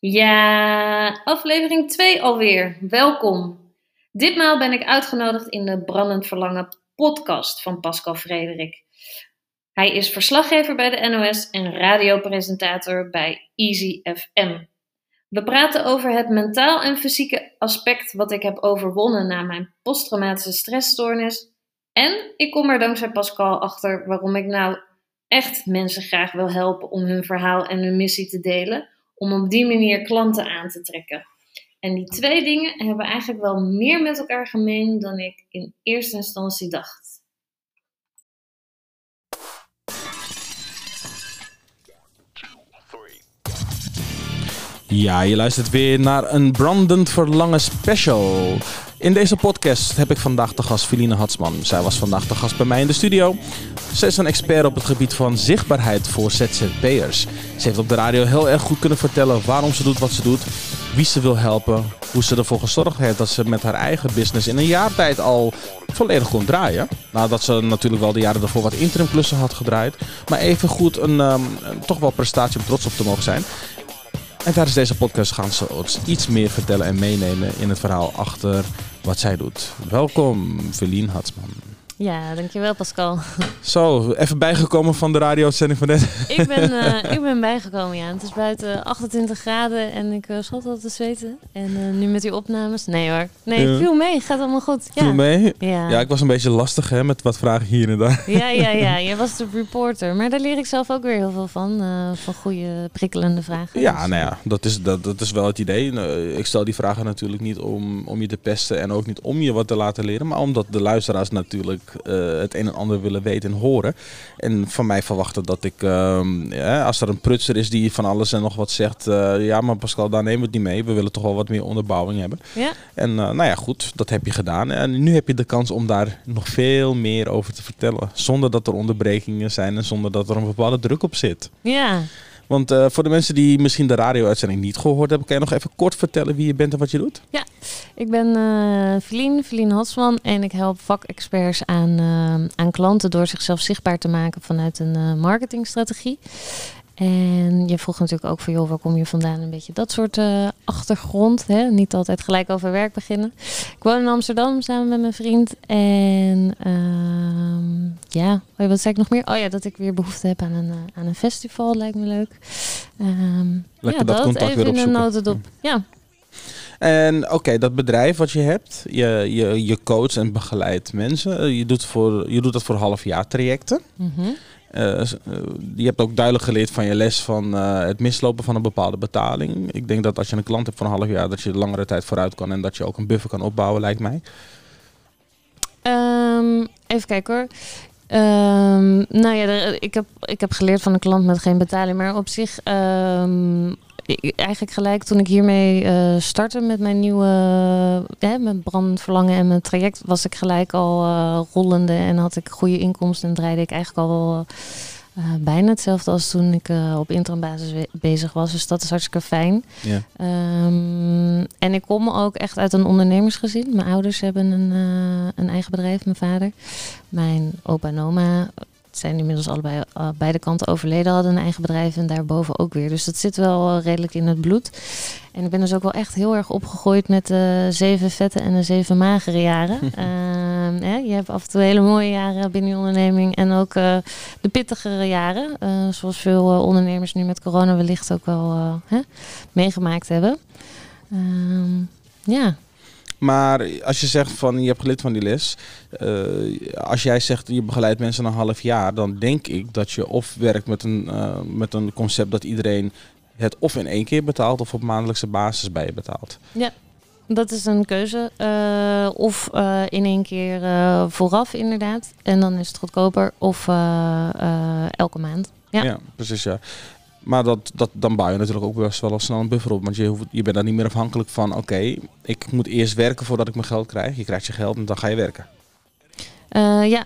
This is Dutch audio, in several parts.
Ja, aflevering 2 alweer. Welkom. Ditmaal ben ik uitgenodigd in de Brandend Verlangen podcast van Pascal Frederik. Hij is verslaggever bij de NOS en radiopresentator bij Easy FM. We praten over het mentaal en fysieke aspect wat ik heb overwonnen na mijn posttraumatische stressstoornis. En ik kom er dankzij Pascal achter waarom ik nou echt mensen graag wil helpen om hun verhaal en hun missie te delen, om op die manier klanten aan te trekken. En die twee dingen hebben eigenlijk wel meer met elkaar gemeen dan ik in eerste instantie dacht. Ja, je luistert weer naar een brandend verlangen special. In deze podcast heb ik vandaag de gast Feline Hatsman. Zij was vandaag de gast bij mij in de studio. Ze is een expert op het gebied van zichtbaarheid voor ZZP'ers. Ze heeft op de radio heel erg goed kunnen vertellen waarom ze doet wat ze doet, wie ze wil helpen, hoe ze ervoor gezorgd heeft dat ze met haar eigen business in een jaar tijd al volledig kon draaien. Nadat ze natuurlijk wel de jaren daarvoor wat interimklussen had gedraaid, maar even goed een, um, toch wel prestatie om trots op te mogen zijn. En tijdens deze podcast gaan ze ons iets meer vertellen en meenemen in het verhaal achter wat zij doet. Welkom, Verlien Hatsman. Ja, dankjewel Pascal. Zo, even bijgekomen van de radio-uitzending van net. Ik ben, uh, ik ben bijgekomen, ja. Het is buiten 28 graden en ik uh, schat al te zweten. En uh, nu met die opnames, nee hoor. Nee, ja. viel mee, gaat allemaal goed. Ja. Viel mee? Ja. ja, ik was een beetje lastig hè, met wat vragen hier en daar. Ja, ja, ja. Jij was de reporter. Maar daar leer ik zelf ook weer heel veel van. van goede, prikkelende vragen. Ja, dus, nou ja, dat is, dat, dat is wel het idee. Ik stel die vragen natuurlijk niet om, om je te pesten en ook niet om je wat te laten leren. Maar omdat de luisteraars natuurlijk uh, het een en ander willen weten en horen. En van mij verwachten dat ik, ja, als er een prutser is die van alles en nog wat zegt, uh, ja maar Pascal, daar nemen we het niet mee. We willen toch wel wat meer onderbouwing hebben. Ja. En nou ja, goed, dat heb je gedaan. En nu heb je de kans om daar nog veel meer over te vertellen. Zonder dat er onderbrekingen zijn en zonder dat er een bepaalde druk op zit. Ja. Want uh, voor de mensen die misschien de radio-uitzending niet gehoord hebben, kan je nog even kort vertellen wie je bent en wat je doet? Ja, ik ben uh, Feline, Feline Hatsman en ik help vakexperts aan, uh, aan klanten door zichzelf zichtbaar te maken vanuit een marketingstrategie. En je vroeg natuurlijk ook van, joh, waar kom je vandaan? Een beetje dat soort uh, achtergrond. Hè? Niet altijd gelijk over werk beginnen. Ik woon in Amsterdam samen met mijn vriend. En uh, ja, oh, wat zei ik nog meer? Oh ja, dat ik weer behoefte heb aan een, uh, aan een festival. Lijkt me leuk. Um, Lekker ja, dat, dat contact even weer in een notendop. Ja. En oké, okay, dat bedrijf wat je hebt, je, je, je coach en begeleidt mensen. Je doet, voor, je doet dat voor halfjaar trajecten. Mm -hmm. Uh, je hebt ook duidelijk geleerd van je les van uh, het mislopen van een bepaalde betaling. Ik denk dat als je een klant hebt voor een half jaar, dat je langere tijd vooruit kan en dat je ook een buffer kan opbouwen, lijkt mij. Um, even kijken hoor. Um, nou ja, ik, heb, ik heb geleerd van een klant met geen betaling, maar op zich. Um, eigenlijk gelijk toen ik hiermee uh, startte met mijn nieuwe uh, met brandend verlangen en mijn traject was ik gelijk al uh, rollende en had ik goede inkomsten en draaide ik eigenlijk al wel bijna hetzelfde als toen ik op interimbasis bezig was. Dus dat is hartstikke fijn. Ja. Um, en ik kom ook echt uit een ondernemersgezin. Mijn ouders hebben een, een eigen bedrijf, mijn vader. Mijn opa en oma zijn inmiddels allebei uh, beide kanten overleden, hadden een eigen bedrijf en daarboven ook weer. Dus dat zit wel uh, redelijk in het bloed. En ik ben dus ook wel echt heel erg opgegroeid met de uh, zeven vette en de zeven magere jaren. hè, je hebt af en toe hele mooie jaren binnen je onderneming en ook eh, de pittigere jaren. eh, zoals veel ondernemers nu met corona wellicht ook wel hè, meegemaakt hebben. Ehm, ja. Maar als je zegt van je hebt geleerd van die les, uh, als jij zegt je begeleidt mensen een half jaar, dan denk ik dat je of werkt met een, uh, met een concept dat iedereen het of in één keer betaalt of op maandelijkse basis bij je betaalt. Ja. Dat is een keuze. Uh, of in één keer vooraf inderdaad. En dan is het goedkoper. Of elke maand. Ja, ja precies ja. Maar dat, dat, dan bouw je natuurlijk ook best wel snel een buffer op. Want je, hoeft, je bent dan niet meer afhankelijk van... oké, okay, ik moet eerst werken voordat ik mijn geld krijg. Je krijgt je geld en dan ga je werken. Uh, ja,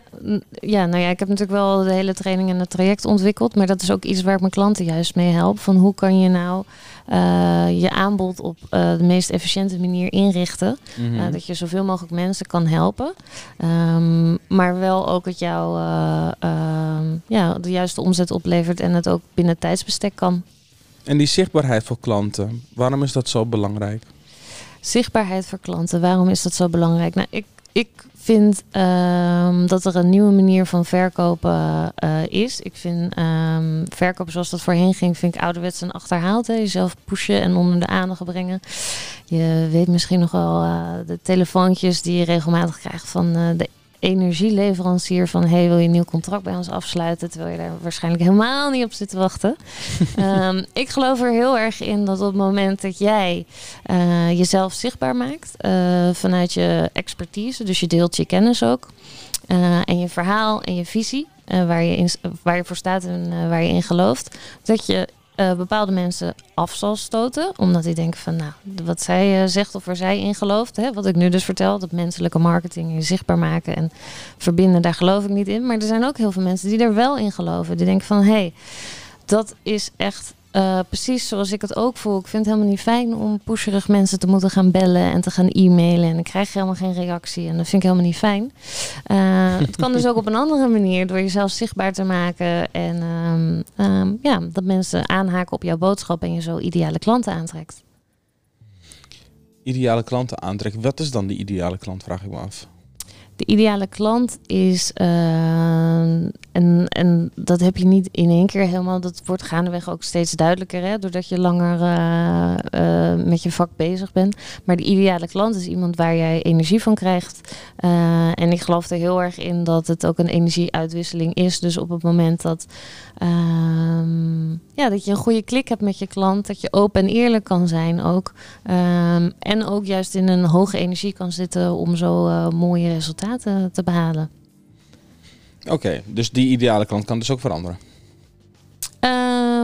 ja, nou ja, ik heb natuurlijk wel de hele training en het traject ontwikkeld. Maar dat is ook iets waar ik mijn klanten juist mee help. Van hoe kan je nou uh, je aanbod op uh, de meest efficiënte manier inrichten. Mm -hmm. dat je zoveel mogelijk mensen kan helpen. Um, maar wel ook het jou ja, de juiste omzet oplevert en het ook binnen tijdsbestek kan. En die zichtbaarheid voor klanten, waarom is dat zo belangrijk? Zichtbaarheid voor klanten, waarom is dat zo belangrijk? Nou, ik, ik vind ehm, dat er een nieuwe manier van verkopen eh, is. Ik vind um, verkopen zoals dat voorheen ging, vind ik ouderwets en achterhaald. Hè. Jezelf pushen en onder de aandacht brengen. Je weet misschien nog wel uh, de telefoontjes die je regelmatig krijgt van uh, de energieleverancier van hey, wil je een nieuw contract bij ons afsluiten? Terwijl je daar waarschijnlijk helemaal niet op zit te wachten. um, ik geloof er heel erg in dat op het moment dat jij uh, jezelf zichtbaar maakt uh, vanuit je expertise, dus je deelt je kennis ook. Uh, en je verhaal en je visie, waar, je in, waar je voor staat en waar je in gelooft, dat je uh, bepaalde mensen af zal stoten. Omdat die denken van, nou, wat zij uh, zegt of waar zij in gelooft. Hè, wat ik nu dus vertel, dat menselijke marketing je zichtbaar maken en verbinden, daar geloof ik niet in. Maar er zijn ook heel veel mensen die er wel in geloven. Die denken van, hé, hey, dat is echt uh, precies zoals ik het ook voel. Ik vind het helemaal niet fijn om pusherig mensen te moeten gaan bellen en te gaan e-mailen. En dan krijg je helemaal geen reactie. En dat vind ik helemaal niet fijn. Uh, het kan dus ook op een andere manier door jezelf zichtbaar te maken. En um, um, ja, dat mensen aanhaken op jouw boodschap en je zo ideale klanten aantrekt. Ideale klanten aantrekken. Wat is dan die ideale klant, vraag ik me af. De ideale klant is, uh, en, en dat heb je niet in één keer helemaal, dat wordt gaandeweg ook steeds duidelijker, hè, doordat je langer uh, uh, met je vak bezig bent. Maar de ideale klant is iemand waar jij energie van krijgt. en ik geloof er heel erg in dat het ook een energieuitwisseling is. Dus op het moment dat, ehm, ja, dat je een goede klik hebt met je klant, dat je open en eerlijk kan zijn ook. Um, en ook juist in een hoge energie kan zitten om zo mooie resultaten te behalen. Oké, okay, dus die ideale klant kan dus ook veranderen?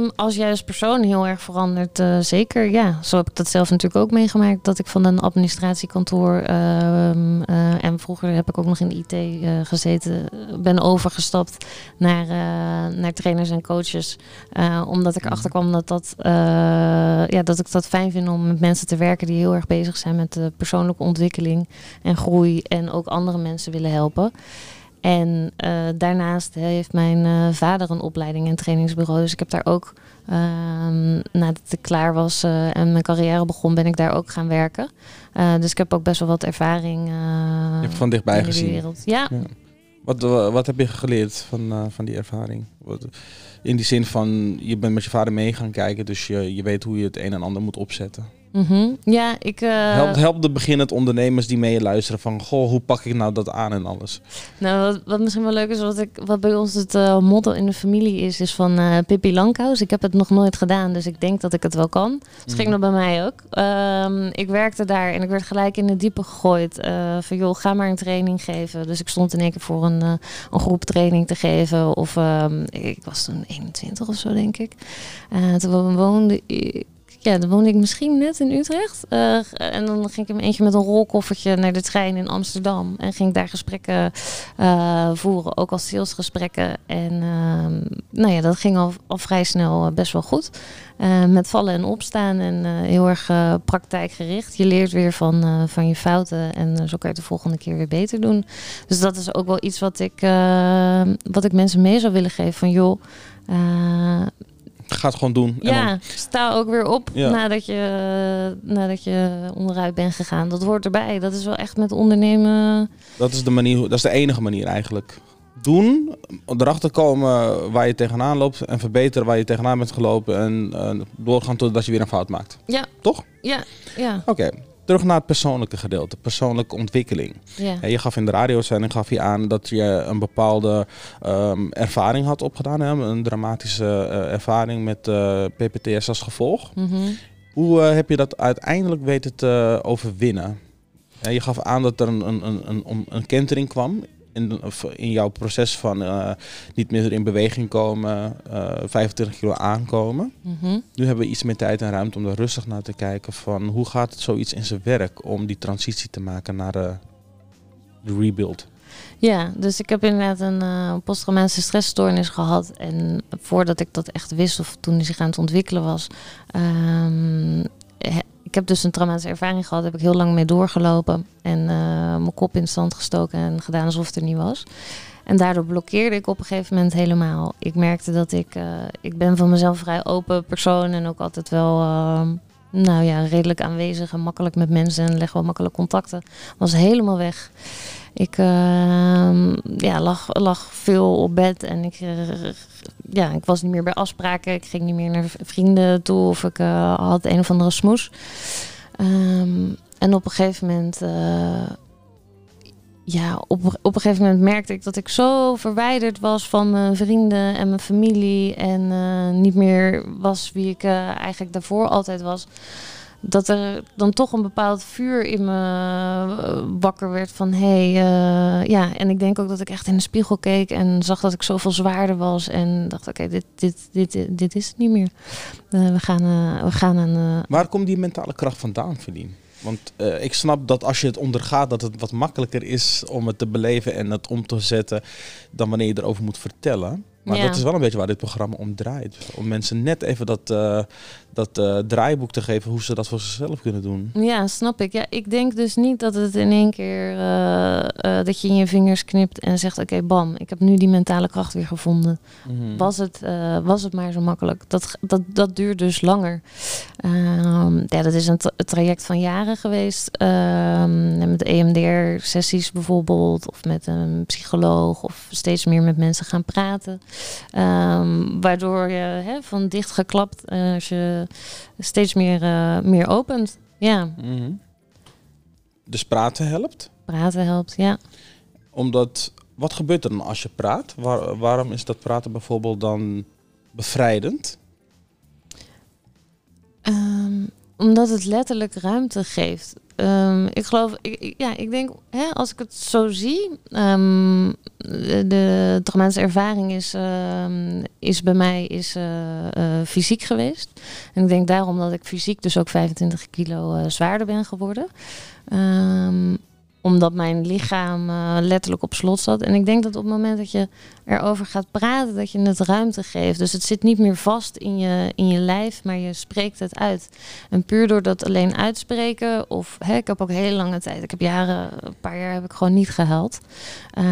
Um, als jij als persoon heel erg verandert, uh, zeker. Ja, zo heb ik dat zelf natuurlijk ook meegemaakt. Dat ik van een administratiekantoor uh, uh, en vroeger heb ik ook nog in de IT eh, gezeten, ben overgestapt naar, eh, naar trainers en coaches. omdat ik erachter kwam dat, dat, ja, dat ik dat fijn vind om met mensen te werken die heel erg bezig zijn met de persoonlijke ontwikkeling en groei en ook andere mensen willen helpen. En uh, daarnaast heeft mijn uh, vader een opleiding in trainingsbureau. Dus ik heb daar ook, uh, nadat ik klaar was uh, en mijn carrière begon, ben ik daar ook gaan werken. dus ik heb ook best wel wat ervaring. je hebt van dichtbij gezien. Wereld. Ja. ja. Wat, wat heb je geleerd van, van die ervaring? In die zin van, je bent met je vader mee gaan kijken, dus je, je weet hoe je het een en ander moet opzetten. Mm -hmm. Ja, ik. Uh... Helpt, helpt de beginnend ondernemers die mee luisteren van goh, hoe pak ik nou dat aan en alles? Nou, wat, wat misschien wel leuk is, wat, ik, wat bij ons het uh, motto in de familie is, is van uh, Pippi Lankhuis. Ik heb het nog nooit gedaan, dus ik denk dat ik het wel kan. Ging mm. dat bij mij ook. Um, ik werkte daar en ik werd gelijk in de diepe gegooid. van joh, ga maar een training geven. Dus ik stond in één keer voor een, een groep training te geven. Of um, ik was toen 21 of zo, denk ik. toen woonde ik ja, dan woonde ik misschien net in Utrecht. Uh, en dan ging ik in eentje met een rolkoffertje naar de trein in Amsterdam. En ging ik daar gesprekken uh, voeren, ook als salesgesprekken. En uh, nou ja, dat ging al, al vrij snel best wel goed. met vallen en opstaan en heel erg praktijkgericht. Je leert weer van, van je fouten en zo kan je de volgende keer weer beter doen. Dus dat is ook wel iets wat ik, wat ik mensen mee zou willen geven. Van joh, Ga het gewoon doen. Ja, dan... sta ook weer op ja. nadat, je, nadat je onderuit bent gegaan. Dat hoort erbij. Dat is wel echt met ondernemen. Dat is de manier, dat is de enige manier eigenlijk. Doen, erachter komen waar je tegenaan loopt en verbeteren waar je tegenaan bent gelopen en uh, doorgaan totdat je weer een fout maakt. Ja. Toch? Ja. ja. Oké. Okay. Terug naar het persoonlijke gedeelte, persoonlijke ontwikkeling. Ja. Je gaf in de radiozending gaf je aan dat je een bepaalde um, ervaring had opgedaan, hè? een dramatische uh, ervaring met uh, PPTS als gevolg. Mm -hmm. Hoe uh, heb je dat uiteindelijk weten te overwinnen? je gaf aan dat er een, een, een, een, een kentering kwam in, in jouw proces van uh, niet meer in beweging komen, uh, 25 kilo aankomen. Mm -hmm. Nu hebben we iets meer tijd en ruimte om er rustig naar te kijken van hoe gaat het zoiets in zijn werk om die transitie te maken naar de, de rebuild. Ja, dus ik heb inderdaad een uh, posttraumatische stressstoornis gehad. En voordat ik dat echt wist of toen die zich aan het ontwikkelen was, um, ik heb dus een traumatische ervaring gehad, heb ik heel lang mee doorgelopen en uh, mijn kop in stand gestoken en gedaan alsof het er niet was. En daardoor blokkeerde ik op een gegeven moment helemaal. Ik merkte dat ik, uh, ik ben van mezelf vrij open persoon en ook altijd wel, uh, nou ja, redelijk aanwezig en makkelijk met mensen en leg wel makkelijk contacten. Was helemaal weg. Ik uh, ja, lag, lag veel op bed en ik, ja, ik was niet meer bij afspraken. Ik ging niet meer naar vrienden toe of ik had een of andere smoes. Um, en op een gegeven moment ja, op, op een gegeven moment merkte ik dat ik zo verwijderd was van mijn vrienden en mijn familie. En uh, niet meer was wie ik eigenlijk daarvoor altijd was. Dat er dan toch een bepaald vuur in me uh, wakker werd van hé, hey, ja. En ik denk ook dat ik echt in de spiegel keek en zag dat ik zoveel zwaarder was. En dacht, oké, okay, dit, dit, dit, dit is het niet meer. we gaan, we gaan een. Waar komt die mentale kracht vandaan, Verdien? Want ik snap dat als je het ondergaat, dat het wat makkelijker is om het te beleven en het om te zetten dan wanneer je erover moet vertellen. Maar Ja. dat is wel een beetje waar dit programma om draait. Om mensen net even dat, eh, dat eh, draaiboek te geven hoe ze dat voor zichzelf kunnen doen. Ja, snap ik. Ja, ik denk dus niet dat het in één keer eh, eh, dat je in je vingers knipt en zegt: Oké, bam, ik heb nu die mentale kracht weer gevonden. Mhm. Was, het, was het maar zo makkelijk? Dat, dat, dat duurt dus langer. Ehm, ja, dat is een tra- traject van jaren geweest. Ehm, met EMDR-sessies bijvoorbeeld, of met een psycholoog, of steeds meer met mensen gaan praten. Ehm, waardoor je hè, van dichtgeklapt, eh, als je steeds meer, eh, meer opent. Ja, Mhm. Dus praten helpt. praten helpt, ja. Omdat, wat gebeurt er dan als je praat? Waar- waarom is dat praten bijvoorbeeld dan bevrijdend? Ehm, omdat het letterlijk ruimte geeft. Ehm, ik geloof, ja, ik denk, hè, als ik het zo zie, ehm, de, de ervaring is, ehm, is bij mij is, eh, eh, fysiek geweest. En ik denk daarom dat ik fysiek dus ook 25 kilo eh, zwaarder ben geworden. Omdat mijn lichaam eh, letterlijk op slot zat. En ik denk dat op het moment dat je erover gaat praten, dat je het ruimte geeft. Dus het zit niet meer vast in je, in je lijf, maar je spreekt het uit. En puur door dat alleen uitspreken, of hè, ik heb ook hele lange tijd, ik heb jaren, een paar jaar heb ik gewoon niet gehuild. Eh,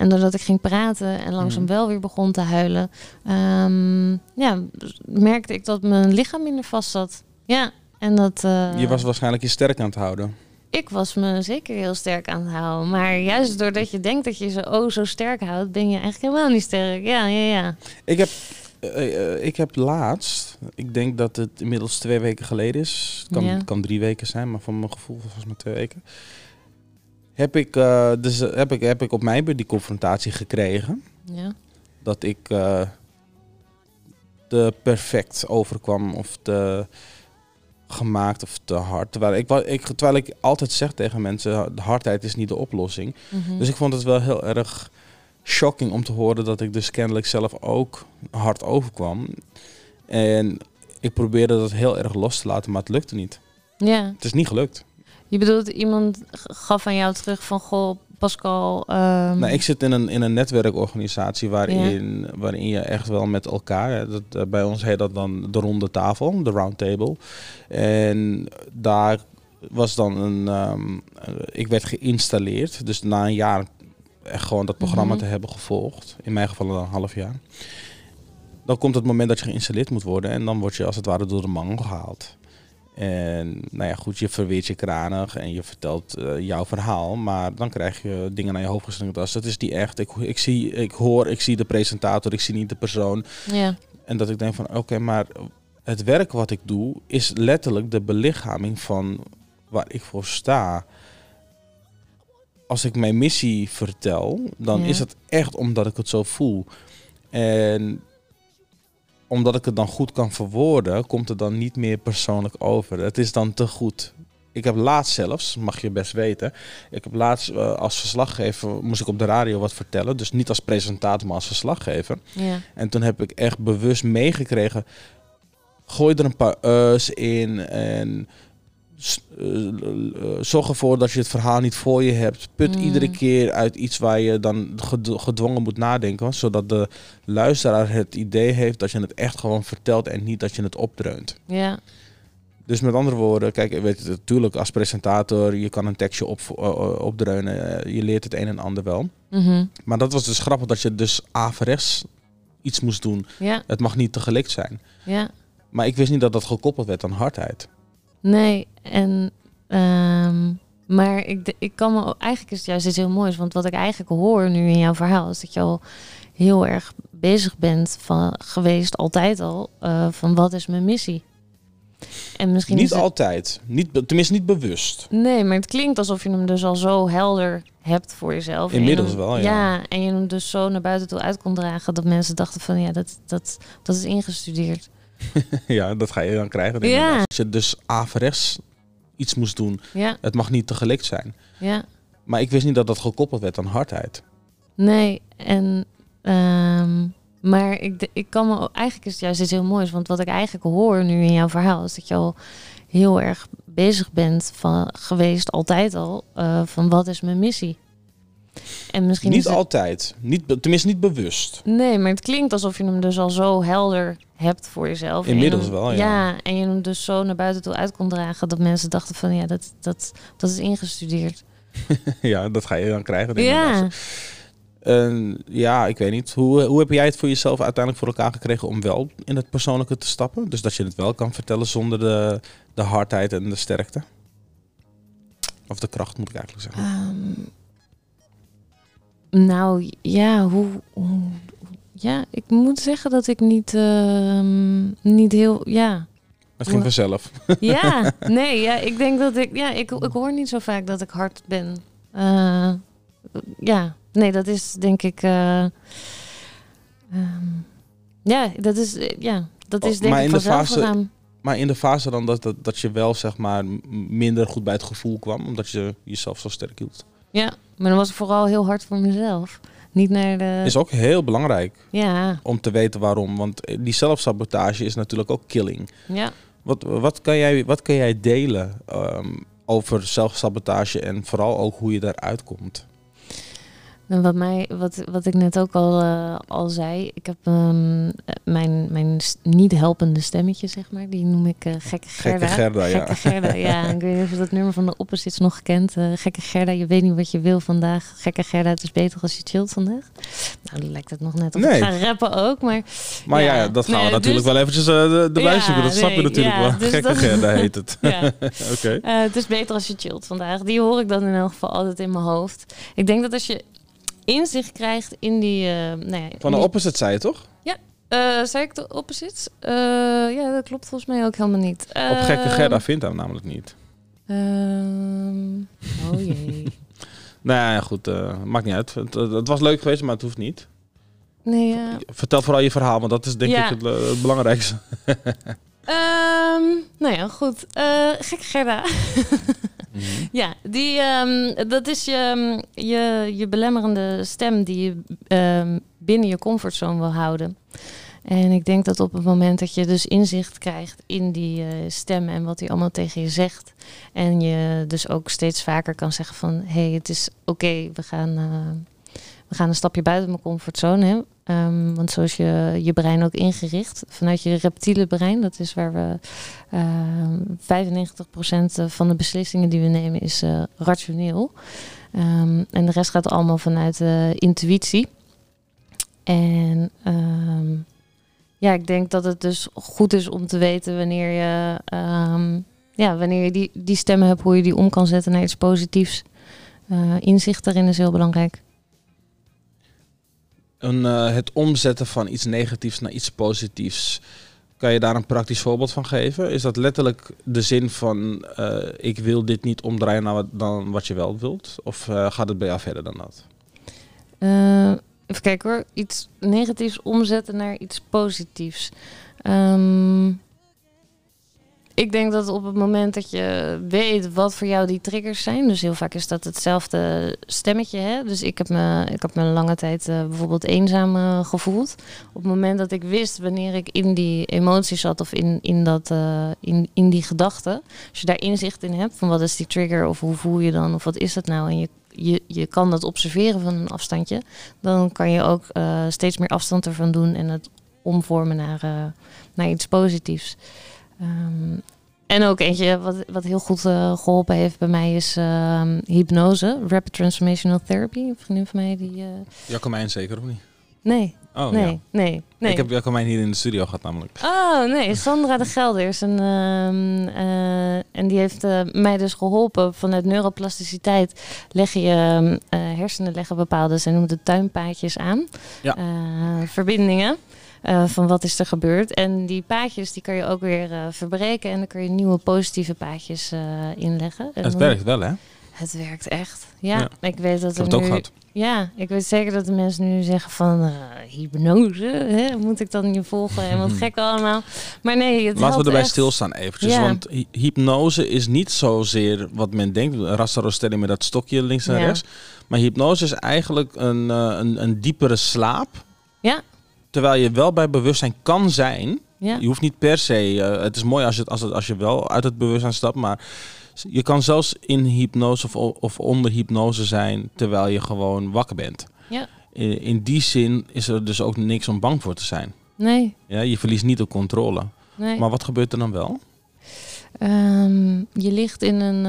en doordat ik ging praten en langzaam Mhm. wel weer begon te huilen, ehm, ja, merkte ik dat mijn lichaam minder vast zat. Ja, en dat. eh, je was waarschijnlijk je sterk aan het houden. Ik was me zeker heel sterk aan het houden. Maar juist doordat je denkt dat je ze oh zo sterk houdt, ben je eigenlijk helemaal niet sterk. Ja, ja, ja. Ik heb, eh, eh, ik heb laatst, ik denk dat het inmiddels twee weken geleden is. Het kan, Ja. kan drie weken zijn, maar van mijn gevoel was het maar twee weken. Heb ik, eh, dus, eh, heb, ik, heb ik op mijn beurt die confrontatie gekregen. ja. Dat ik eh, te perfect overkwam of te gemaakt of te hard. Terwijl ik, ik, terwijl ik altijd zeg tegen mensen, de hardheid is niet de oplossing. Mhm. Dus ik vond het wel heel erg shocking om te horen dat ik dus kennelijk zelf ook hard overkwam. En ik probeerde dat heel erg los te laten, maar het lukte niet. ja. Het is niet gelukt. Je bedoelt, iemand gaf aan jou terug van, goh, Pascal... ehm, Nou, ik zit in een, in een netwerkorganisatie waarin, waarin je echt wel met elkaar, hè, dat, eh, bij ons heet dat dan de ronde tafel, de round table. En daar was dan een, ehm, eh, ik werd geïnstalleerd, dus na een jaar echt gewoon dat programma Mhm. te hebben gevolgd, in mijn geval een half jaar. Dan komt het moment dat je geïnstalleerd moet worden en dan word je als het ware door de mangel gehaald. En nou ja, goed, je verweert je kranig en je vertelt eh, jouw verhaal, maar dan krijg je dingen naar je hoofd geslingerd als dat is die echt. Ik, ik, zie, ik hoor, ik zie de presentator, ik zie niet de persoon. Ja, En dat ik denk van oké, maar het werk wat ik doe is letterlijk de belichaming van waar ik voor sta. Als ik mijn missie vertel, dan Ja. is het echt omdat ik het zo voel. En omdat ik het dan goed kan verwoorden, komt het dan niet meer persoonlijk over. Het is dan te goed. Ik heb laatst zelfs, mag je best weten, ik heb laatst eh, als verslaggever, moest ik op de radio wat vertellen. Dus niet als presentator, maar als verslaggever. ja. En toen heb ik echt bewust meegekregen. Gooi er een paar us in en zorg ervoor dat je het verhaal niet voor je hebt. Put Mm. iedere keer uit iets waar je dan ged- gedwongen moet nadenken. Zodat de luisteraar het idee heeft dat je het echt gewoon vertelt en niet dat je het opdreunt. ja. Dus met andere woorden, kijk, je weet, natuurlijk als presentator, je kan een tekstje op, uh, opdreunen, je leert het een en ander wel. Mhm. Maar dat was dus grappig dat je dus averechts iets moest doen. Ja, Het mag niet tegelijk zijn. ja. Maar ik wist niet dat dat gekoppeld werd aan hardheid. Nee, en... ehm, maar ik, ik kan me... Eigenlijk is het juist iets heel moois. Want wat ik eigenlijk hoor nu in jouw verhaal... is dat je al heel erg bezig bent van, geweest, altijd al... eh, van wat is mijn missie? En misschien Niet het- altijd. Niet, tenminste niet bewust. Nee, maar het klinkt alsof je hem dus al zo helder hebt voor jezelf. Je Inmiddels hem- wel, ja. Ja, en je hem dus zo naar buiten toe uit kon dragen... dat mensen dachten van, ja, dat, dat, dat is ingestudeerd. ja, dat ga je dan krijgen. denk ik. Ja. Als je dus averechts iets moest doen, Ja, het mag niet tegelijk zijn. ja. Maar ik wist niet dat dat gekoppeld werd aan hardheid. Nee, en... ehm, maar ik, ik kan me... Eigenlijk is het juist iets heel moois. Want wat ik eigenlijk hoor nu in jouw verhaal... is dat je al heel erg bezig bent van, geweest, altijd al... eh, van wat is mijn missie? En misschien niet het- altijd. Niet, tenminste niet bewust. Nee, maar het klinkt alsof je hem dus al zo helder hebt voor jezelf. Je Inmiddels hem- wel, ja. Ja, en je hem dus zo naar buiten toe uit kon dragen... dat mensen dachten van, ja, dat, dat, dat is ingestudeerd. ja, dat ga je dan krijgen. denk ik. Ja, ja, ik weet niet. Hoe, hoe heb jij het voor jezelf uiteindelijk voor elkaar gekregen om wel in het persoonlijke te stappen? Dus dat je het wel kan vertellen zonder de, de hardheid en de sterkte? Of de kracht moet ik eigenlijk zeggen. Ehm, nou, ja, hoe, hoe- Ja, ik moet zeggen dat ik niet, ehm, niet heel... Ja, Het ging vanzelf. ja nee, ja, ik denk dat ik... Ja, ik, ik hoor niet zo vaak dat ik hard ben. Eh, ja, nee, dat is denk ik... eh, ehm, ja, dat is... eh, Ja, dat is Oh, denk maar ik in de fase-. Maar in de fase dan dat, dat, dat je wel zeg maar minder goed bij het gevoel kwam, omdat je jezelf zo sterk hield. Ja, maar dan was ik vooral heel hard voor mezelf. Niet naar de... Is ook heel belangrijk Ja, om te weten waarom. Want die zelfsabotage is natuurlijk ook killing. ja. Wat, wat, kan, jij, wat kan jij delen ehm, over zelfsabotage en vooral ook hoe je daaruit komt? En wat, mij, wat, wat ik net ook al, eh, al zei, ik heb ehm, eh, mijn, mijn niet helpende stemmetje, zeg maar, die noem ik eh, Gekke Gerda. Gekke Gerda, ja. Gekke Gerda, ja. Ik weet niet of je dat nummer van de Opposites nog kent. Eh, Gekke Gerda, je weet niet wat je wil vandaag. Gekke Gerda, het is beter als je chillt vandaag. Nou, dan lijkt het nog net of Nee. ik ga rappen ook, maar... Maar ja, Ja, dat gaan we nee, natuurlijk dus- wel eventjes erbij zoeken. Dat snap je natuurlijk ja, wel. dus Gekke dat- Gerda heet het. Oké. Het is beter als je chillt vandaag. Die hoor ik dan in elk geval altijd in mijn hoofd. Ik denk dat als je inzicht krijgt in die... eh nou ja, Van de die- opposite zei je toch? Eh, zei ik de opposites? Eh, ja, dat klopt volgens mij ook helemaal niet. Op Gekke Gerda vindt hem namelijk niet. ehm, oh jee. Nou ja, goed. maakt niet uit. Het, het was leuk geweest, maar het hoeft niet. Nee, ja. Vertel vooral je verhaal, want dat is denk Ja. ik het, het belangrijkste. Ehm, nou ja, goed. Eh gek Gerda. ja, die, ehm, dat is je, je, je belemmerende stem die je ehm, binnen je comfortzone wil houden. En ik denk dat op het moment dat je dus inzicht krijgt in die eh, stem en wat hij allemaal tegen je zegt. En je dus ook steeds vaker kan zeggen van hé, hey, het is oké, we gaan. eh, we gaan een stapje buiten mijn comfortzone. Hè? Ehm, want zo is je, je brein ook ingericht. Vanuit je reptiele brein, dat is waar we ehm 95% van de beslissingen die we nemen is eh, rationeel. Ehm, en de rest gaat allemaal vanuit eh, intuïtie. En ja, ik denk dat het dus goed is om te weten wanneer je, ja, wanneer je die, die stemmen hebt, hoe je die om kan zetten naar iets positiefs. Eh, inzicht daarin is heel belangrijk. Eh, het omzetten van iets negatiefs naar iets positiefs. Kan je daar een praktisch voorbeeld van geven? Is dat letterlijk de zin van eh, ik wil dit niet omdraaien naar wat, dan wat je wel wilt? Of eh, gaat het bij jou verder dan dat? Even kijken hoor. Iets negatiefs omzetten naar iets positiefs. Ehm, ik denk dat op het moment dat je weet wat voor jou die triggers zijn, dus heel vaak is dat hetzelfde stemmetje. Hè? Dus ik heb me, ik heb me lange tijd eh, bijvoorbeeld eenzaam eh, gevoeld. Op het moment dat ik wist wanneer ik in die emotie zat of in, in, dat, eh, in, in die gedachten, als je daar inzicht in hebt van wat is die trigger of hoe voel je dan of wat is dat nou en je, je, je kan dat observeren van een afstandje, dan kan je ook steeds meer afstand ervan doen en het omvormen naar, naar iets positiefs. Ehm, en ook eentje wat, wat heel goed eh, geholpen heeft bij mij is ehm, hypnose, rapid transformational therapy. Een vriendin van mij die. Jacomijn zeker of niet? nee, Oh nee, ja. nee, nee. Ik heb Jacomijn hier in de studio gehad namelijk. Oh nee, Sandra de Gelders. En, ehm, eh, en die heeft mij dus geholpen. Vanuit neuroplasticiteit leg je hersenen leggen bepaalde, ze noemen het tuinpaadjes aan. Ja. Verbindingen. Eh, van wat is er gebeurd. En die paadjes die kan je ook weer eh, verbreken. En dan kun je nieuwe positieve paadjes eh, inleggen. En Het werkt wel, hè? Ik Het werkt echt. Ja, Ja. ik weet dat er het ook gehad. Ja, ik weet zeker dat de mensen nu zeggen van hypnose, hè? moet ik dan je volgen en wat gek allemaal. Maar nee, het Laten we erbij echt. stilstaan eventjes. Ja. Want hy- hypnose is niet zozeer wat men denkt. Rasta met dat stokje links en Ja. rechts. Maar hypnose is eigenlijk een, een, een diepere slaap. Ja. Terwijl je wel bij bewustzijn kan zijn. Ja, Je hoeft niet per se... eh, het is mooi als, het, als, het, als je wel uit het bewustzijn stapt. Maar je kan zelfs in hypnose of, of onder hypnose zijn... terwijl je gewoon wakker bent. Ja. In, in die zin is er dus ook niks om bang voor te zijn. nee, Ja, je verliest niet de controle. nee. Maar wat gebeurt er dan wel? Ehm, je ligt in een.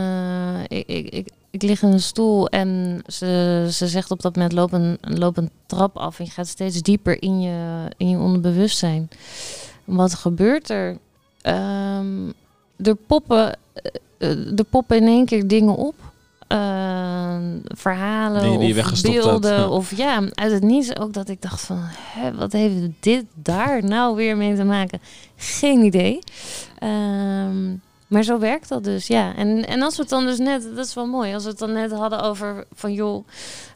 eh, ik, ik, ik, ik lig in een stoel en ze, ze zegt op dat moment loop een, loop een trap af en je gaat steeds dieper in je, in je onderbewustzijn. Wat gebeurt er? Ehm, er, poppen, eh, eh, er poppen in één keer dingen op. Ehm, verhalen die je of had, beelden ja. of ja, uit het niets ook dat ik dacht van hè, wat heeft dit daar nou weer mee te maken? Geen idee. Ehm, maar zo werkt dat dus, ja. En, en als we het dan dus net, dat is wel mooi, als we het dan net hadden over van joh,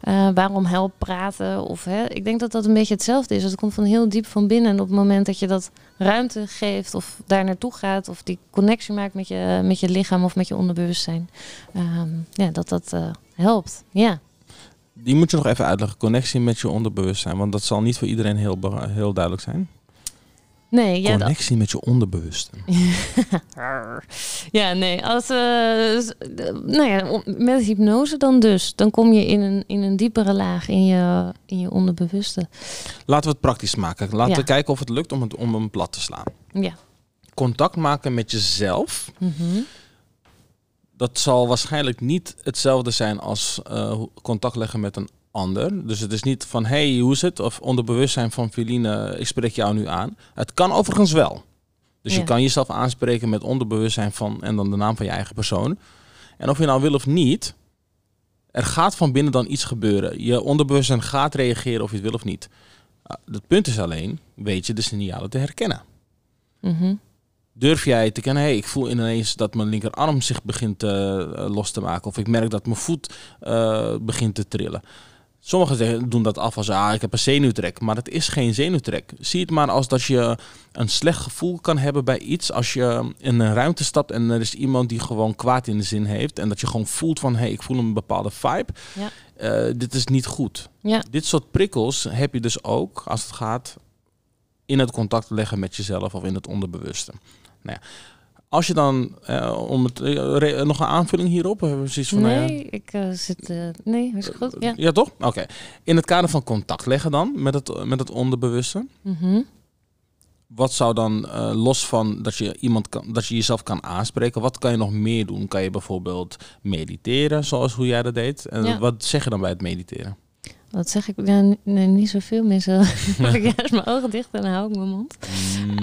eh, waarom help praten? Of hè, ik denk dat dat een beetje hetzelfde is. Het komt van heel diep van binnen. En op het moment dat je dat ruimte geeft of daar naartoe gaat of die connectie maakt met je, met je lichaam of met je onderbewustzijn, ehm, ja, dat dat eh, helpt. Ja. Die moet je nog even uitleggen. Connectie met je onderbewustzijn. Want dat zal niet voor iedereen heel, heel duidelijk zijn. Nee, ja, Connectie met je onderbewustzijn. ja, nee. Als, eh, nou ja, met hypnose dan dus. Dan kom je in een, in een diepere laag in je, in je onderbewuste. Laten we het praktisch maken. Laten Ja. we kijken of het lukt om, het, om hem plat te slaan. Ja. Contact maken met jezelf. Mhm. Dat zal waarschijnlijk niet hetzelfde zijn als eh, contact leggen met een ander. Dus het is niet van, hey, hoe is het? Of onderbewustzijn van Feline, ik spreek jou nu aan. Het kan overigens wel. Dus je kan jezelf aanspreken met onderbewustzijn van en dan de naam van je eigen persoon. En of je nou wil of niet, er gaat van binnen dan iets gebeuren. Je onderbewustzijn gaat reageren of je het wil of niet. Ah, Het punt is alleen, weet je de signalen te herkennen. Mhm. Durf jij te kennen, hey, ik voel ineens dat mijn linkerarm zich begint eh, eh, los te maken. Of ik merk dat mijn voet eh, begint te trillen. Sommigen doen dat af als, ah, ik heb een zenuwtrek. Maar het is geen zenuwtrek. Zie het maar als dat je een slecht gevoel kan hebben bij iets. Als je in een ruimte stapt en er is iemand die gewoon kwaad in de zin heeft. En dat je gewoon voelt van, hey, ik voel een bepaalde vibe. Ja. Eh, dit is niet goed. Ja. Dit soort prikkels heb je dus ook als het gaat in het contact leggen met jezelf of in het onderbewuste. Nou ja, als je dan, eh, om het, eh, nog een aanvulling hierop, hebben we precies van, nou Nee, ik eh, zit... nee, is goed. Ja. ja, toch? Oké. In het kader van contact leggen dan met het, met het onderbewuste. Mhm. Wat zou dan, los van dat je, iemand kan, dat je jezelf kan aanspreken, wat kan je nog meer doen? Kan je bijvoorbeeld mediteren, zoals hoe jij dat deed? En Ja. wat zeg je dan bij het mediteren? Wat zeg ik? Ja, n- nee, niet zoveel mensen. ik juist mijn ogen dicht en dan hou ik mijn mond. Eh,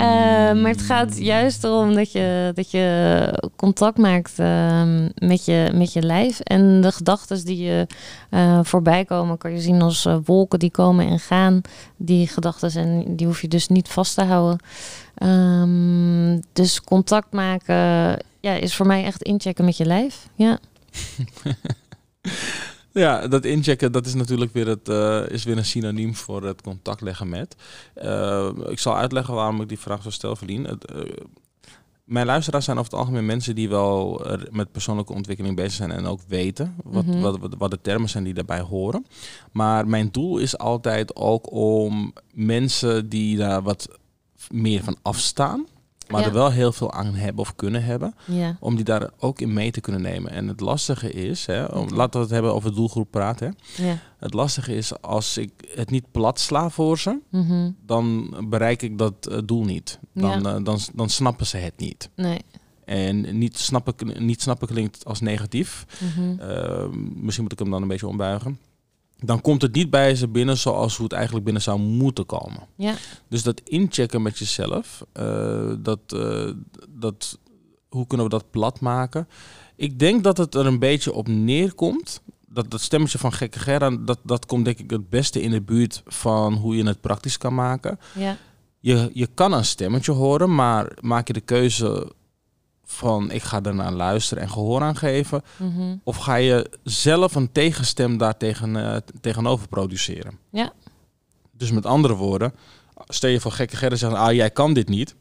maar het gaat juist erom dat je, dat je contact maakt ehm, met, je, met je lijf. En de gedachten die je eh, voorbij komen, kan je zien als eh, wolken die komen en gaan. Die gedachten en die hoef je dus niet vast te houden. Ehm, dus contact maken ja, is voor mij echt inchecken met je lijf. Ja. Ja, dat inchecken, dat is natuurlijk weer, het, eh, is weer een synoniem voor het contact leggen met. Eh, ik zal uitleggen waarom ik die vraag zo stel, Verdien. Het, eh, mijn luisteraars zijn over het algemeen mensen die wel met persoonlijke ontwikkeling bezig zijn en ook weten wat, Mhm. wat, wat, wat de termen zijn die daarbij horen. Maar mijn doel is altijd ook om mensen die daar wat meer van afstaan, maar Ja. er wel heel veel aan hebben of kunnen hebben, ja. om die daar ook in mee te kunnen nemen. En het lastige is, hè, om, Oké. laten we het hebben over doelgroep praten. Hè. ja. Het lastige is, als ik het niet plat sla voor ze, Mhm. dan bereik ik dat eh, doel niet. Dan, eh, dan, dan snappen ze het niet. Nee. En niet snappen, niet snappen klinkt als negatief. Mhm. Uh, misschien moet ik hem dan een beetje ombuigen. Dan komt het niet bij ze binnen zoals hoe het eigenlijk binnen zou moeten komen. Ja. Dus dat inchecken met jezelf, uh, dat, uh, dat, hoe kunnen we dat plat maken? Ik denk dat het er een beetje op neerkomt. Dat, dat stemmetje van gekke Gerra, dat, dat komt denk ik het beste in de buurt van hoe je het praktisch kan maken. Ja. Je, je kan een stemmetje horen, maar maak je de keuze van ik ga ernaar luisteren en gehoor aan geven? Mhm. Of ga je zelf een tegenstem daar tegen, uh, tegenover produceren? Ja. Dus met andere woorden, stel je voor gekke Gerda zegt, ah jij kan dit niet.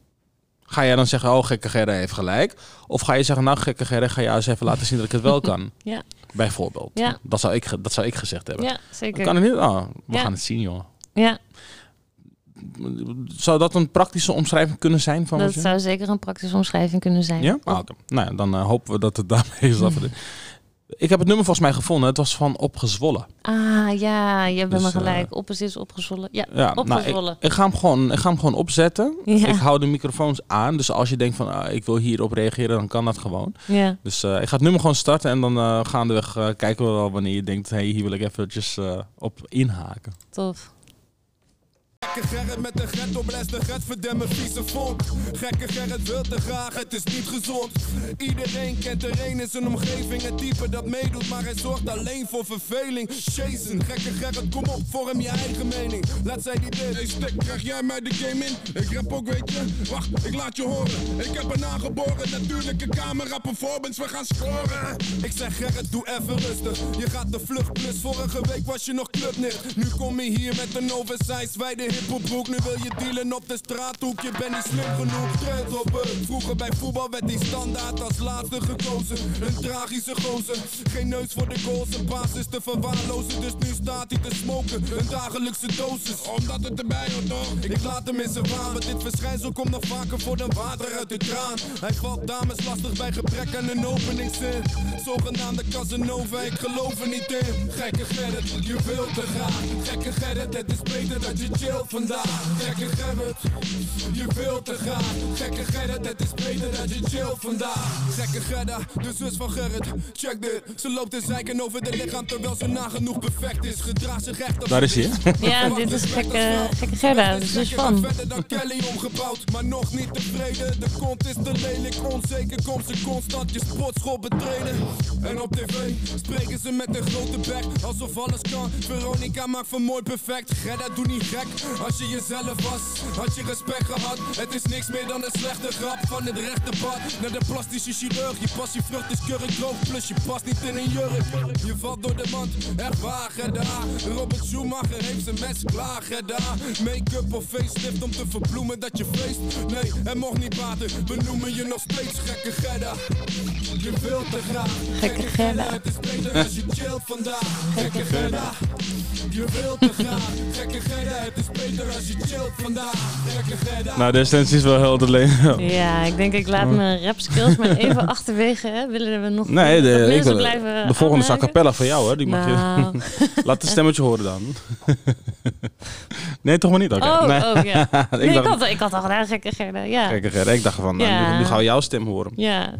Ga jij dan zeggen, oh gekke Gerda heeft gelijk? Of ga je zeggen, nou gekke Gerda, ga je eens even laten zien dat ik het wel kan? Ja. Bijvoorbeeld. Ja. Dat, zou ik, dat zou ik gezegd hebben. Ja, zeker. Kan het niet? Oh, we Ja. gaan het zien joh. Ja, Zou dat een praktische omschrijving kunnen zijn van dat je- zou zeker een praktische omschrijving kunnen zijn. Ja? Ah, oké. Nou ja, dan eh, hopen we dat het daarmee is. Ik heb het nummer volgens mij gevonden. Het was van Opgezwollen. Ah, ja, je hebt Dus, me eh, gelijk. Op is is opgezwollen. Ja, Ja, nou, opgezwollen. ik, ik, ga hem gewoon, ik ga hem gewoon opzetten. Ja. Ik hou de microfoons aan. Dus als je denkt van ah, ik wil hierop reageren, dan kan dat gewoon. ja. Dus eh, ik ga het nummer gewoon starten en dan gaandeweg kijken we wel wanneer je denkt, hey, hier wil ik eventjes op inhaken. tof. Gekke Gerrit met een ghetto blast de get verdemmen vieze vonk. Gekke Gerrit wil te graag, het is niet gezond. Iedereen kent er een in zijn omgeving. Het type dat meedoet, maar hij zorgt alleen voor verveling. Jason, gekke Gerrit, kom op, vorm je eigen mening. Laat zij die dit. Hey stik, krijg jij mij de game in? Ik rap ook, weet je. Wacht, ik laat je horen. Ik heb een aangeboren natuurlijke camera performance, we gaan scoren. Ik zeg Gerrit, doe even rustig. Je gaat de vlucht plus. Vorige week was je nog clubnicht. Nu kom je hier met een oversized wijde hiphopbroek. Nu wil je dealen op de straathoek. Je bent niet slim genoeg. Trend op het. Vroeger bij voetbal werd die standaard als laatste gekozen. Een tragische gozer. Geen neus voor de goals. Een baas is te verwaarlozen. Dus nu staat hij te smoken. Een dagelijkse dosis. Omdat het erbij hoort toch? Ik laat hem in zijn waan. Want dit verschijnsel komt nog vaker voor dan water uit de kraan. Hij valt dames lastig bij gebrek aan een openingszin. Zogenaamde Casanova, ik geloof er niet in. Gekke Gerrit, je wilt te graag. Gekke Gerrit, het is beter dat je chillt vandaag. Gekke Gerrit, je wilt te graag. Gekke Gerrit, het is beter dat je chillt vandaag. Gekke Gerda, de zus van Gerrit, check dit. Ze loopt te zeiken over de lichaam terwijl ze nagenoeg perfect is. Gedraagt zich recht op Daar is hij, hè? Ja, dit is gekke, gekke Gerda, de zus van. Verder dan Kelly omgebouwd, maar nog niet tevreden. De kont is te lelijk, onzeker komt ze constant je sportschool betreden. En op tv spreken ze met een grote bek, alsof alles kan. Veronica maakt van mooi perfect. Gerda, doe niet gek. Als je jezelf was, had je respect gehad. Het is niks meer dan een slechte grap van het rechte pad. Naar de plastische chirurg, je passievrucht is keurig droog. Plus je past niet in een jurk. Je valt door de mand, echt waar, Gerda. Robert Schumacher heeft zijn mes klaar, Gerda. Make-up of facelift om te verbloemen dat je feest. Nee, het mocht niet baten, we noemen je nog steeds gekke Gerda. Je wilt te graag, Gekke Gerda. Het is beter als je chillt vandaag, gekke Gerda. Je wilt te graag, gekke Gerda. Het is beter als je chillt vandaag, gekke Gerda. Nou, de essentie is wel heel alleen. Ja, ik denk ik laat mijn rap skills maar even achterwege. Hè. Willen we nog Nee, de, ik wil, blijven de volgende is a aanhaken? cappella van jou, hè? Die mag je. Nou. Laat het stemmetje horen dan. nee, toch maar niet? Oké. Oh, nee. oh, ja. ik Nee, ik, dacht, had, ik had al gedaan, gekke Gerda. Ja. Kijk, Gerrit, ik dacht van, nou, Ja. nu, nu gaan we jouw stem horen. Ja.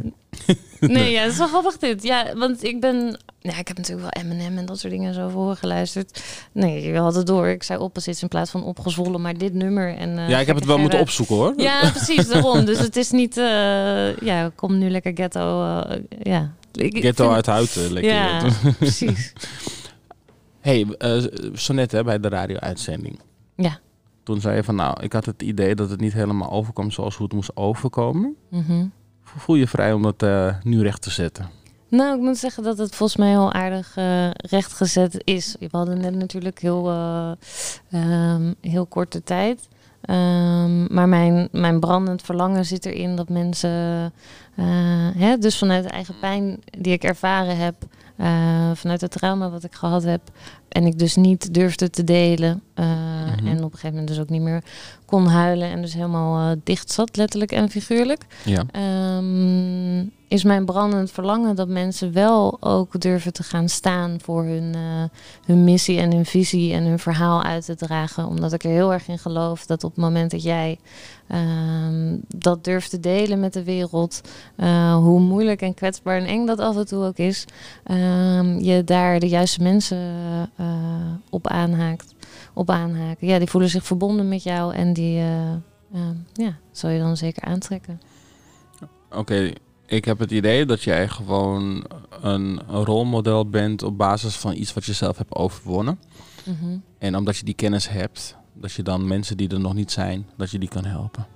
Nee, ja, dat is wel grappig dit. Ja, want ik ben... Ja, ik heb natuurlijk wel Eminem en dat soort dingen zo voor geluisterd. Nee, je had het door. Ik zei opposites in plaats van opgezwollen, maar dit nummer en... eh, ja, ik heb het wel moeten opzoeken hoor. Ja, precies, daarom. Dus het is niet... eh, ja, kom nu lekker ghetto. eh, ja. Ghetto vind- uit huid. eh, lekker. Ja, precies. hey, eh zo net hè, bij de radio-uitzending. Ja. Toen zei je van, nou, ik had het idee dat het niet helemaal overkwam zoals hoe het moest overkomen. Mhm. Voel je vrij om dat eh, nu recht te zetten? Nou, ik moet zeggen dat het volgens mij heel aardig eh, rechtgezet is. We hadden net natuurlijk heel, eh, ehm, heel korte tijd. Ehm, maar mijn, mijn brandend verlangen zit erin dat mensen, hè, dus vanuit de eigen pijn die ik ervaren heb, vanuit het trauma wat ik gehad heb, en ik dus niet durfde te delen. Eh, Mhm. En op een gegeven moment dus ook niet meer kon huilen en dus helemaal eh, dicht zat, letterlijk en figuurlijk. Ja. Ehm, is mijn brandend verlangen dat mensen wel ook durven te gaan staan voor hun, eh, hun missie en hun visie en hun verhaal uit te dragen. Omdat ik er heel erg in geloof dat op het moment dat jij ehm, dat durft te delen met de wereld, hoe moeilijk en kwetsbaar en eng dat af en toe ook is, ehm, je daar de juiste mensen eh, op aanhaakt. Op aanhaken. Ja, die voelen zich verbonden met jou en die eh, ehm, ja, zal je dan zeker aantrekken. Oké, ik heb het idee dat jij gewoon een, een rolmodel bent op basis van iets wat je zelf hebt overwonnen. Mhm. En omdat je die kennis hebt, dat je dan mensen die er nog niet zijn, dat je die kan helpen.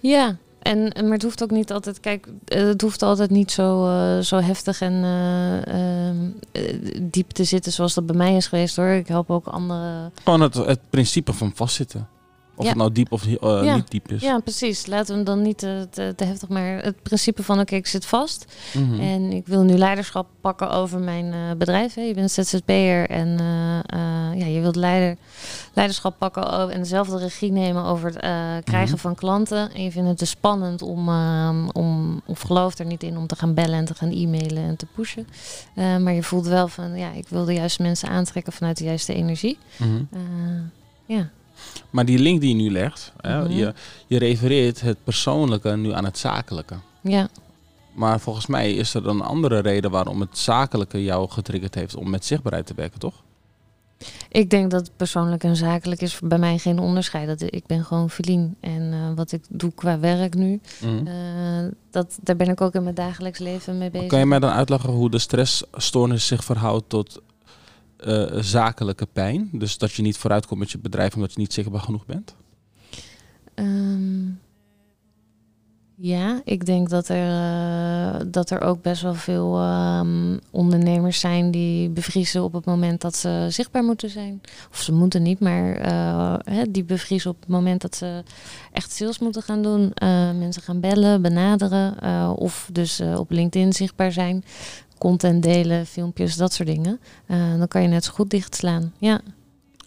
Ja, en, maar het hoeft ook niet altijd, kijk, eh, het hoeft altijd niet zo, eh, zo heftig en eh, diep te zitten zoals dat bij mij is geweest hoor. Ik help ook andere. Gewoon het, het principe van vastzitten. Of Ja. het nou diep of eh, Ja. niet diep is. Ja, precies. Laten we hem dan niet te, te, te heftig, maar het principe van oké, ik zit vast Mhm. en ik wil nu leiderschap pakken over mijn eh, bedrijf. Hè. Je bent ZZP'er en eh, eh, ja, je wilt leider, leiderschap pakken o- en dezelfde regie nemen over het eh, krijgen Mhm. van klanten. En je vindt het te spannend om, ehm, om, of gelooft er niet in om te gaan bellen en te gaan e-mailen en te pushen. Eh, maar je voelt wel van, ja, ik wil de juiste mensen aantrekken vanuit de juiste energie. Mhm. Eh, ja. Maar die link die je nu legt, hè, Mhm. je, je refereert het persoonlijke nu aan het zakelijke. ja. Maar volgens mij is er een andere reden waarom het zakelijke jou getriggerd heeft om met zichtbaarheid te werken, toch? Ik denk dat persoonlijk en zakelijk is bij mij geen onderscheid. Dat, ik ben gewoon Feline. En eh, wat ik doe qua werk nu, Mhm. eh, dat, daar ben ik ook in mijn dagelijks leven mee bezig. Kan je mij dan uitleggen hoe de stressstoornis zich verhoudt tot eh, zakelijke pijn? Dus dat je niet vooruitkomt met je bedrijf omdat je niet zichtbaar genoeg bent? Ehm, ja, ik denk dat er, eh, dat er ook best wel veel ehm, ondernemers zijn die bevriezen op het moment dat ze zichtbaar moeten zijn. Of ze moeten niet, maar eh, die bevriezen op het moment dat ze echt sales moeten gaan doen. Mensen gaan bellen, benaderen of dus op LinkedIn zichtbaar zijn. Content delen, filmpjes, dat soort dingen. Eh, dan kan je net zo goed dichtslaan. Ja,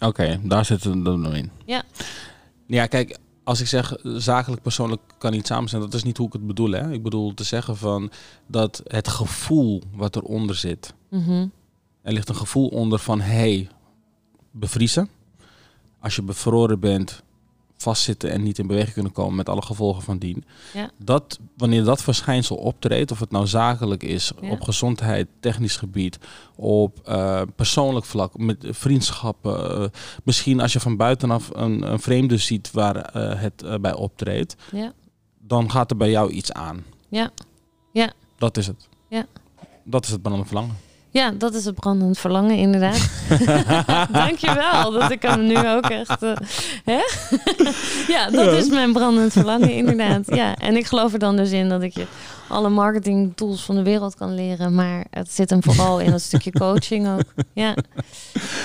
Oké, daar zit het dan in. Ja. Ja, kijk, als ik zeg zakelijk persoonlijk kan niet samen zijn, dat is niet hoe ik het bedoel. Hè? Ik bedoel te zeggen van dat het gevoel wat eronder zit. Mhm. Er ligt een gevoel onder van hey, bevriezen. Als je bevroren bent, vastzitten en niet in beweging kunnen komen met alle gevolgen van dien. Ja. Dat, wanneer dat verschijnsel optreedt, of het nou zakelijk is, Ja. op gezondheid, technisch gebied, op eh, persoonlijk vlak, met vriendschappen. eh, misschien als je van buitenaf een, een vreemde ziet waar eh, het bij optreedt, ja. dan gaat er bij jou iets aan. Ja. Ja. Dat is het. Ja. Dat is het brandende verlangen. Ja, dat is het brandend verlangen, inderdaad. Dankjewel dat ik hem nu ook echt. eh, hè? ja, dat is mijn brandend verlangen, inderdaad. Ja, en ik geloof er dan dus in dat ik je alle marketing tools van de wereld kan leren. Maar het zit hem vooral in dat stukje coaching ook. Ja,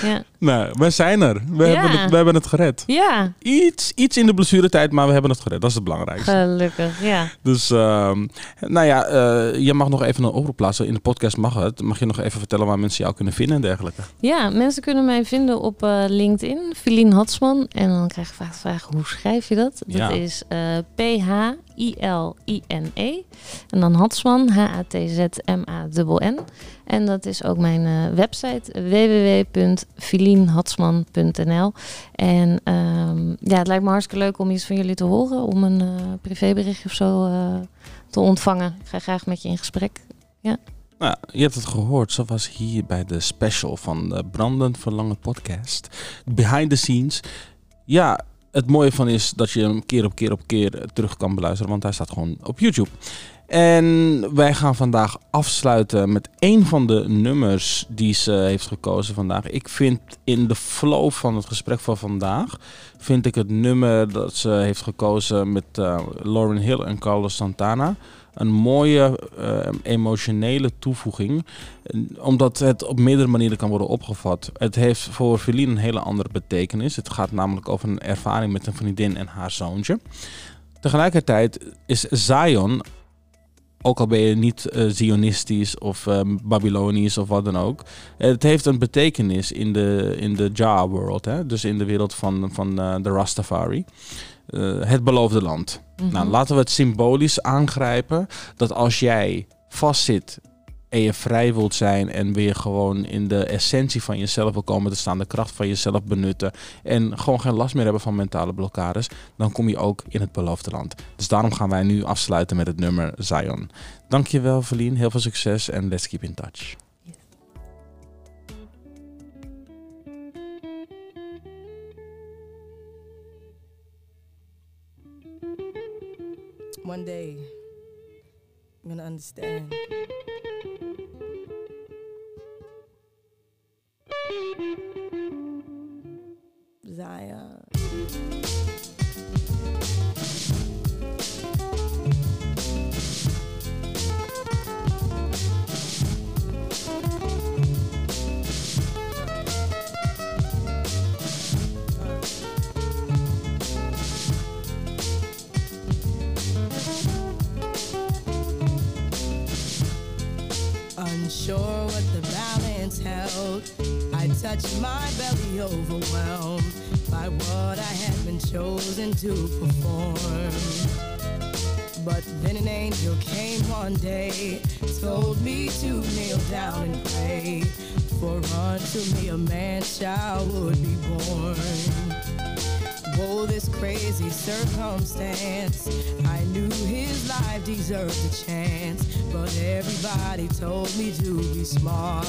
ja. Nee, we zijn er. We, Ja. hebben, het, we hebben het gered. ja Iets, iets in de blessuretijd, maar we hebben het gered. Dat is het belangrijkste. gelukkig. Ja. Dus, ehm, nou ja, eh, je mag nog even een oproep plaatsen. In de podcast mag het. Mag je nog even vertellen waar mensen jou kunnen vinden en dergelijke? ja, mensen kunnen mij vinden op eh, LinkedIn, Filien Hatsman. En dan krijg je vaak de vraag, hoe schrijf je dat? Dat Ja. is eh, P-H-I-L-I-N-E. En dan Hatsman, H-A-T-Z-M-A-N-N. En dat is ook mijn eh, website, www.filienhatsman.nl. En ehm, ja, het lijkt me hartstikke leuk om iets van jullie te horen. Om een privéberichtje of zo te ontvangen. Ik ga graag met je in gesprek. Nou, je hebt het gehoord. Zo was hier bij de special van de Brandend Verlangen podcast. Behind the scenes. Ja, het mooie van is dat je hem keer op keer op keer terug kan beluisteren. Want hij staat gewoon op YouTube. En wij gaan vandaag afsluiten met een van de nummers die ze heeft gekozen vandaag. Ik vind in de flow van het gesprek van vandaag, vind ik het nummer dat ze heeft gekozen met eh, Lauren Hill en Carlos Santana een mooie eh, emotionele toevoeging. Omdat het op meerdere manieren kan worden opgevat. Het heeft voor Feline een hele andere betekenis. Het gaat namelijk over een ervaring met een vriendin en haar zoontje. Tegelijkertijd is Zion, ook al ben je niet eh, Zionistisch of eh, Babylonisch of wat dan ook. Het heeft een betekenis in de, in de Jah-world. Dus in de wereld van, van de Rastafari. Eh, het beloofde land. Mhm. Nou, laten we het symbolisch aangrijpen dat als jij vastzit en je vrij wilt zijn en weer gewoon in de essentie van jezelf wil komen te staan, de kracht van jezelf benutten en gewoon geen last meer hebben van mentale blokkades, dan kom je ook in het beloofde land. Dus daarom gaan wij nu afsluiten met het nummer Zion. Dankjewel Verlien, heel veel succes en let's keep in touch. One day, I'm gonna understand. Zion. Unsure what the balance held, I touched my belly overwhelmed by what I had been chosen to perform. But then an angel came one day, told me to kneel down and pray, for unto me a man child would be born. Whoa, this crazy circumstance. I knew his life deserved a chance, but everybody told me to be smart.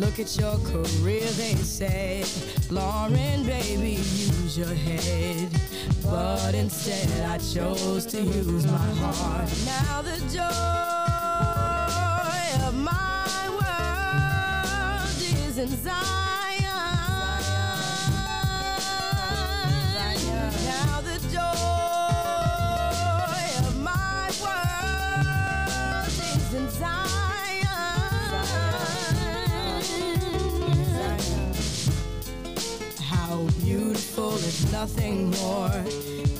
Look at your career, they said. Lauren, baby, use your head. But instead, I chose to use my heart. Now the joy of my world is in nothing more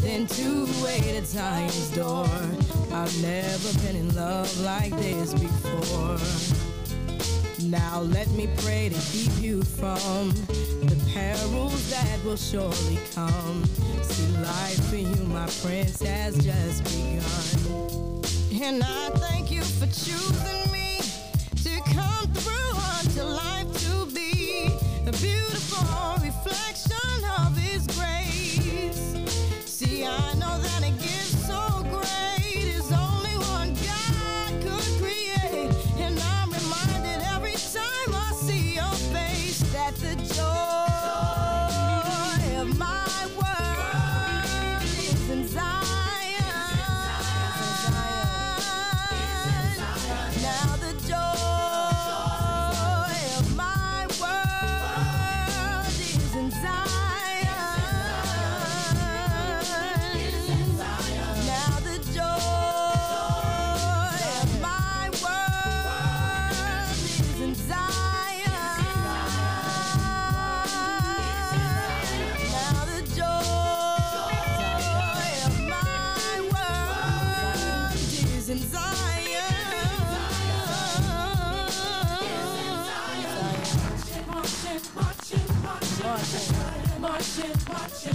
than to wait at Zion's door. I've never been in love like this before. Now let me pray to keep you from the perils that will surely come. See, life for you, my prince, has just begun. And I thank you for choosing me to come through unto life to be a beautiful reflection of His grace. Watch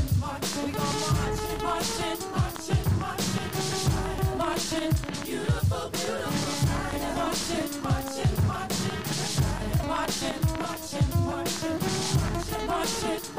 it.